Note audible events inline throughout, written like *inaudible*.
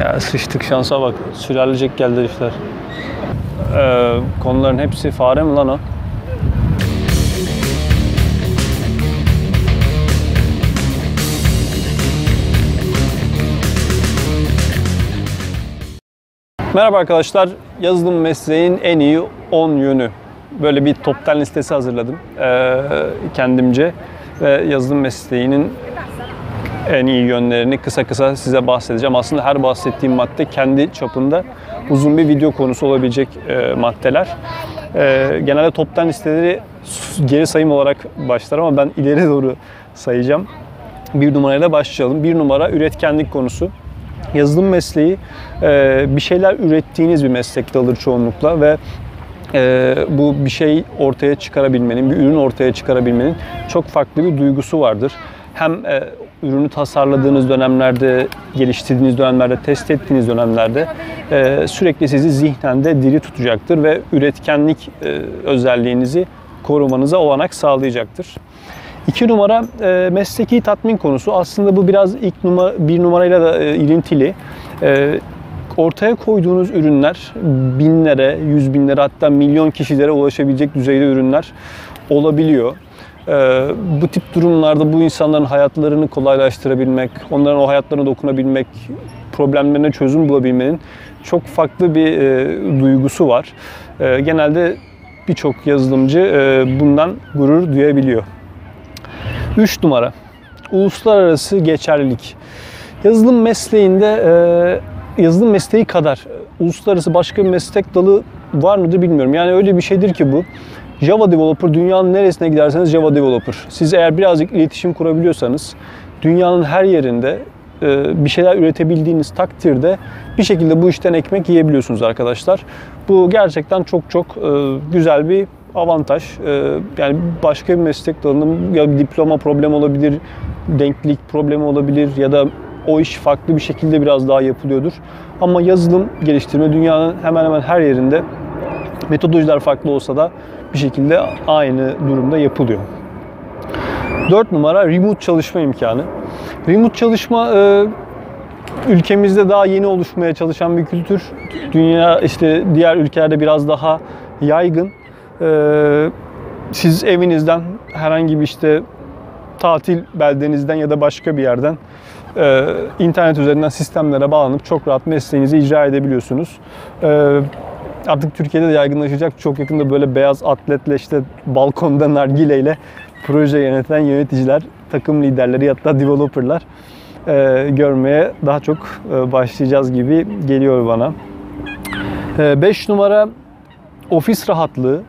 Ya sıçtık şansa bak. Sülalecek geldi herifler. Ee, konuların hepsi fare mi lan o? Merhaba arkadaşlar. Yazılım mesleğin en iyi 10 yönü. Böyle bir top 10 listesi hazırladım ee, kendimce. Ve yazılım mesleğinin en iyi yönlerini kısa kısa size bahsedeceğim. Aslında her bahsettiğim madde kendi çapında uzun bir video konusu olabilecek e, maddeler. E, genelde toptan listeleri geri sayım olarak başlar ama ben ileri doğru sayacağım. Bir numarayla başlayalım. Bir numara üretkenlik konusu. Yazılım mesleği e, bir şeyler ürettiğiniz bir meslek dalıdır çoğunlukla ve e, bu bir şey ortaya çıkarabilmenin, bir ürün ortaya çıkarabilmenin çok farklı bir duygusu vardır. Hem e, ürünü tasarladığınız dönemlerde, geliştirdiğiniz dönemlerde, test ettiğiniz dönemlerde e, sürekli sizi zihnen de diri tutacaktır ve üretkenlik e, özelliğinizi korumanıza olanak sağlayacaktır. İki numara e, mesleki tatmin konusu. Aslında bu biraz ilk numara, bir numarayla da e, ilintili. E, ortaya koyduğunuz ürünler binlere, yüz binlere hatta milyon kişilere ulaşabilecek düzeyde ürünler olabiliyor. Ee, bu tip durumlarda bu insanların hayatlarını kolaylaştırabilmek, onların o hayatlarına dokunabilmek, problemlerine çözüm bulabilmenin çok farklı bir e, duygusu var. E, genelde birçok yazılımcı e, bundan gurur duyabiliyor. 3 numara. Uluslararası geçerlilik. Yazılım mesleğinde e, yazılım mesleği kadar uluslararası başka bir meslek dalı var mıdır bilmiyorum. Yani öyle bir şeydir ki bu. Java developer dünyanın neresine giderseniz Java developer. Siz eğer birazcık iletişim kurabiliyorsanız dünyanın her yerinde e, bir şeyler üretebildiğiniz takdirde bir şekilde bu işten ekmek yiyebiliyorsunuz arkadaşlar. Bu gerçekten çok çok e, güzel bir avantaj. E, yani başka bir meslek dalının ya bir diploma problemi olabilir, denklik problemi olabilir ya da o iş farklı bir şekilde biraz daha yapılıyordur. Ama yazılım geliştirme dünyanın hemen hemen her yerinde metodolojiler farklı olsa da bir şekilde aynı durumda yapılıyor. 4 numara remote çalışma imkanı. Remote çalışma e, ülkemizde daha yeni oluşmaya çalışan bir kültür. Dünya işte diğer ülkelerde biraz daha yaygın. E, siz evinizden herhangi bir işte tatil beldenizden ya da başka bir yerden e, internet üzerinden sistemlere bağlanıp çok rahat mesleğinizi icra edebiliyorsunuz. E, artık Türkiye'de de yaygınlaşacak. Çok yakında böyle beyaz atletle işte balkonda nargileyle proje yöneten yöneticiler, takım liderleri hatta developerlar e, görmeye daha çok e, başlayacağız gibi geliyor bana. 5 e, numara ofis rahatlığı.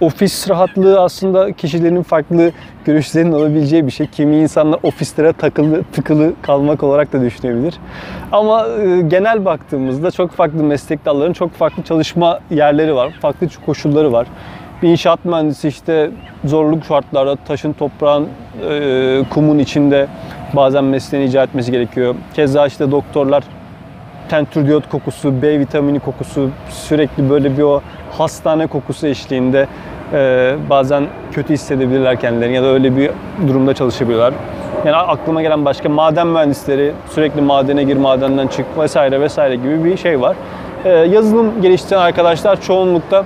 Ofis rahatlığı aslında kişilerin farklı görüşlerinin olabileceği bir şey. Kimi insanlar ofislere takılı, tıkılı kalmak olarak da düşünebilir. Ama e, genel baktığımızda çok farklı meslek dallarının çok farklı çalışma yerleri var. Farklı koşulları var. Bir inşaat mühendisi işte zorluk şartlarda taşın, toprağın, e, kumun içinde bazen mesleğini icra etmesi gerekiyor. Keza işte doktorlar tentürdiyot kokusu, B vitamini kokusu, sürekli böyle bir o hastane kokusu eşliğinde e, bazen kötü hissedebilirler kendilerini ya da öyle bir durumda çalışabiliyorlar. Yani aklıma gelen başka maden mühendisleri sürekli madene gir, madenden çık vesaire vesaire gibi bir şey var. E, yazılım geliştiren arkadaşlar çoğunlukta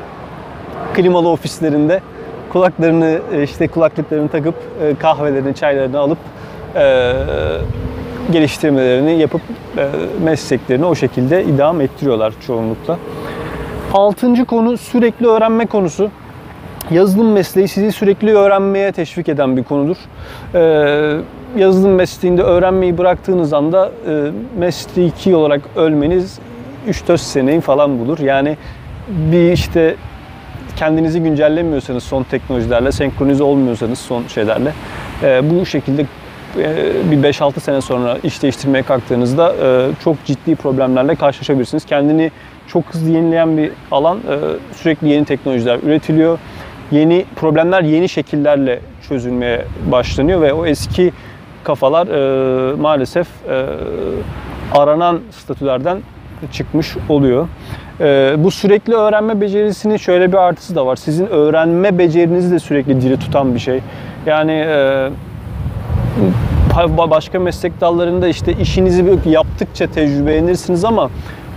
klimalı ofislerinde kulaklarını işte kulaklıklarını takıp e, kahvelerini, çaylarını alıp e, geliştirmelerini yapıp e, mesleklerini o şekilde idam ettiriyorlar çoğunlukla. Altıncı konu sürekli öğrenme konusu. Yazılım mesleği sizi sürekli öğrenmeye teşvik eden bir konudur. Ee, yazılım mesleğinde öğrenmeyi bıraktığınız anda e, mesleki olarak ölmeniz 3-4 seneyi falan bulur. Yani bir işte kendinizi güncellemiyorsanız son teknolojilerle, senkronize olmuyorsanız son şeylerle e, bu şekilde bir 5-6 sene sonra iş değiştirmeye kalktığınızda e, çok ciddi problemlerle karşılaşabilirsiniz. Kendini çok hızlı yenileyen bir alan. E, sürekli yeni teknolojiler üretiliyor. Yeni problemler yeni şekillerle çözülmeye başlanıyor ve o eski kafalar maalesef aranan statülerden çıkmış oluyor. bu sürekli öğrenme becerisinin şöyle bir artısı da var. Sizin öğrenme becerinizi de sürekli diri tutan bir şey. Yani başka meslek dallarında işte işinizi yaptıkça tecrübelenirsiniz ama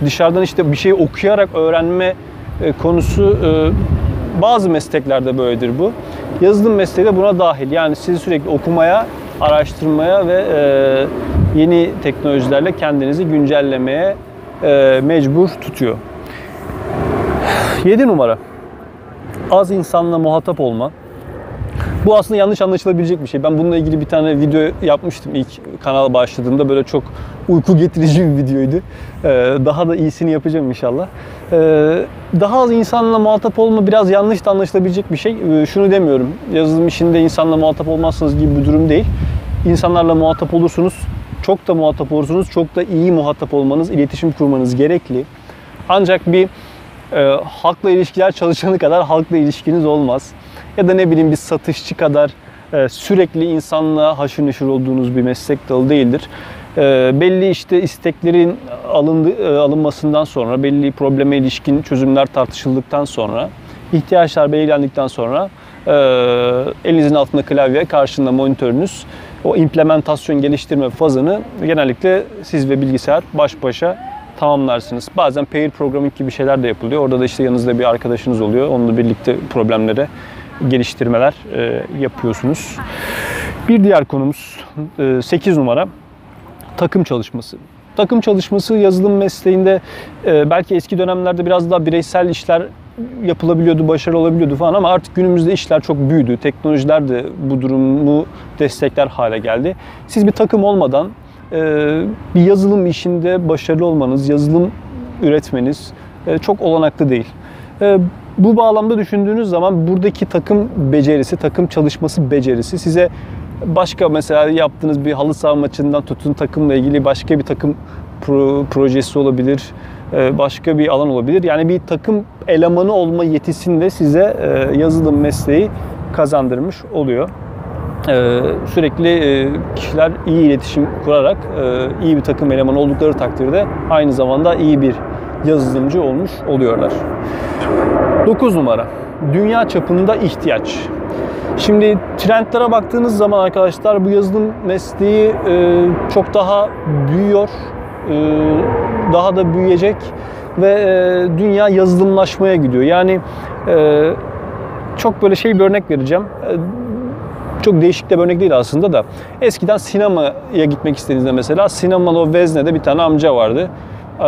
dışarıdan işte bir şey okuyarak öğrenme e, konusu e, bazı mesleklerde böyledir bu. Yazılım mesleği de buna dahil. Yani sizi sürekli okumaya, araştırmaya ve e, yeni teknolojilerle kendinizi güncellemeye mecbur tutuyor. 7 numara. Az insanla muhatap olma. Bu aslında yanlış anlaşılabilecek bir şey. Ben bununla ilgili bir tane video yapmıştım ilk kanal başladığımda. Böyle çok uyku getirici bir videoydu. Ee, daha da iyisini yapacağım inşallah. Ee, daha az insanla muhatap olma biraz yanlış da anlaşılabilecek bir şey. Ee, şunu demiyorum. Yazılım işinde insanla muhatap olmazsınız gibi bir durum değil. İnsanlarla muhatap olursunuz. Çok da muhatap olursunuz. Çok da iyi muhatap olmanız, iletişim kurmanız gerekli. Ancak bir e, halkla ilişkiler çalışanı kadar halkla ilişkiniz olmaz ya da ne bileyim bir satışçı kadar e, sürekli insanla haşır neşir olduğunuz bir meslek dalı değildir. E, belli işte isteklerin alındı, e, alınmasından sonra, belli probleme ilişkin çözümler tartışıldıktan sonra, ihtiyaçlar belirlendikten sonra elinizin altında klavye, karşında monitörünüz o implementasyon geliştirme fazını genellikle siz ve bilgisayar baş başa tamamlarsınız. Bazen pair programming gibi şeyler de yapılıyor. Orada da işte yanınızda bir arkadaşınız oluyor. Onunla birlikte problemlere geliştirmeler e, yapıyorsunuz. Bir diğer konumuz 8 e, numara takım çalışması. Takım çalışması yazılım mesleğinde e, belki eski dönemlerde biraz daha bireysel işler yapılabiliyordu, başarılı olabiliyordu falan ama artık günümüzde işler çok büyüdü. Teknolojiler de bu durumu destekler hale geldi. Siz bir takım olmadan bir yazılım işinde başarılı olmanız, yazılım üretmeniz çok olanaklı değil. Bu bağlamda düşündüğünüz zaman buradaki takım becerisi, takım çalışması becerisi size başka mesela yaptığınız bir halı saha maçından tutun takımla ilgili başka bir takım pro, projesi olabilir, e, başka bir alan olabilir. Yani bir takım elemanı olma yetisini de size e, yazılım mesleği kazandırmış oluyor. E, sürekli kişiler iyi iletişim kurarak iyi bir takım elemanı oldukları takdirde aynı zamanda iyi bir yazılımcı olmuş oluyorlar. 9 numara. Dünya çapında ihtiyaç. Şimdi trendlere baktığınız zaman arkadaşlar bu yazılım mesleği e, çok daha büyüyor. E, daha da büyüyecek ve e, dünya yazılımlaşmaya gidiyor. Yani e, çok böyle şey bir örnek vereceğim. E, çok değişik de bir örnek değil aslında da. Eskiden sinemaya gitmek istediğinizde mesela sinemada o Vezne'de bir tane amca vardı. Ee,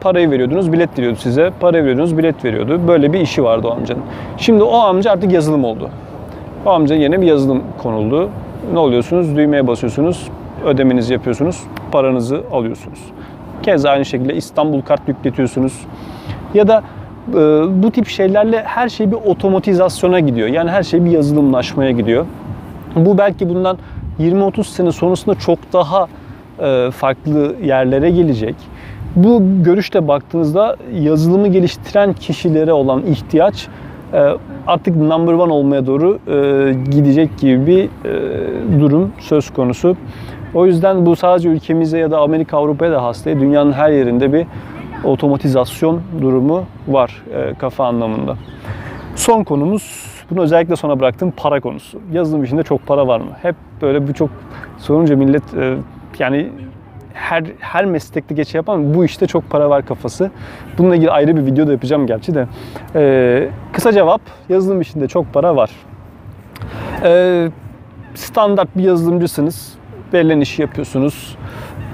parayı veriyordunuz, bilet veriyordu size. Parayı veriyordunuz, bilet veriyordu. Böyle bir işi vardı o amcanın. Şimdi o amca artık yazılım oldu. O amcanın yerine bir yazılım konuldu. Ne oluyorsunuz? Düğmeye basıyorsunuz, ödemenizi yapıyorsunuz, paranızı alıyorsunuz. Keza aynı şekilde İstanbul kart yükletiyorsunuz. Ya da e, bu tip şeylerle her şey bir otomatizasyona gidiyor. Yani her şey bir yazılımlaşmaya gidiyor. Bu belki bundan 20-30 sene sonrasında çok daha e, farklı yerlere gelecek. Bu görüşte baktığınızda yazılımı geliştiren kişilere olan ihtiyaç e, artık number one olmaya doğru e, gidecek gibi bir durum söz konusu. O yüzden bu sadece ülkemize ya da Amerika, Avrupa'ya da hasta değil. Dünyanın her yerinde bir otomatizasyon durumu var kafa anlamında. Son konumuz, bunu özellikle sona bıraktım, para konusu. Yazılım işinde çok para var mı? Hep böyle birçok sorunca millet yani her her meslekte geç yapan bu işte çok para var kafası. Bununla ilgili ayrı bir video da yapacağım gerçi de. Ee, kısa cevap yazılım işinde çok para var. Ee, standart bir yazılımcısınız. Verilen işi yapıyorsunuz.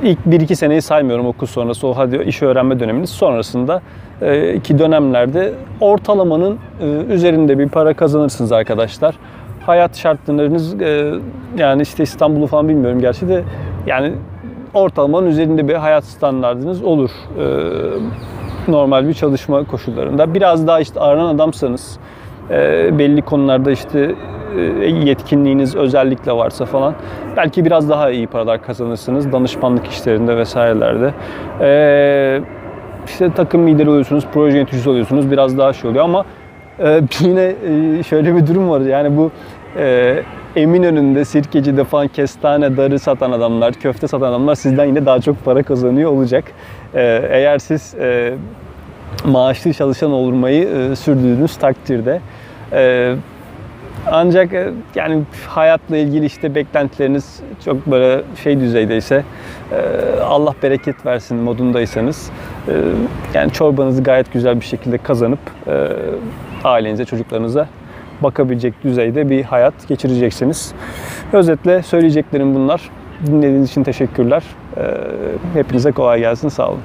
İlk 1-2 seneyi saymıyorum okul sonrası o hadi iş öğrenme döneminiz. Sonrasında e, iki dönemlerde ortalamanın e, üzerinde bir para kazanırsınız arkadaşlar. Hayat şartlarınız e, yani işte İstanbul'u falan bilmiyorum gerçi de yani ortalamanın üzerinde bir hayat standartınız olur. Normal bir çalışma koşullarında. Biraz daha işte aranan adamsanız, belli konularda işte yetkinliğiniz özellikle varsa falan belki biraz daha iyi paralar kazanırsınız danışmanlık işlerinde vesairelerde. Ee, işte takım lideri oluyorsunuz, proje yöneticisi oluyorsunuz biraz daha şey oluyor ama e, *laughs* yine e, şöyle bir durum var yani bu e, Eminönü'nde, Sirkeci'de falan kestane, darı satan adamlar, köfte satan adamlar sizden yine daha çok para kazanıyor olacak. Ee, eğer siz e, maaşlı çalışan olmayı e, sürdürdüğünüz takdirde. E, Ancak e, yani hayatla ilgili işte beklentileriniz çok böyle şey düzeydeyse e, Allah bereket versin modundaysanız e, yani çorbanızı gayet güzel bir şekilde kazanıp ailenize, çocuklarınıza bakabilecek düzeyde bir hayat geçireceksiniz. Özetle söyleyeceklerim bunlar. Dinlediğiniz için teşekkürler. Hepinize kolay gelsin. Sağ olun.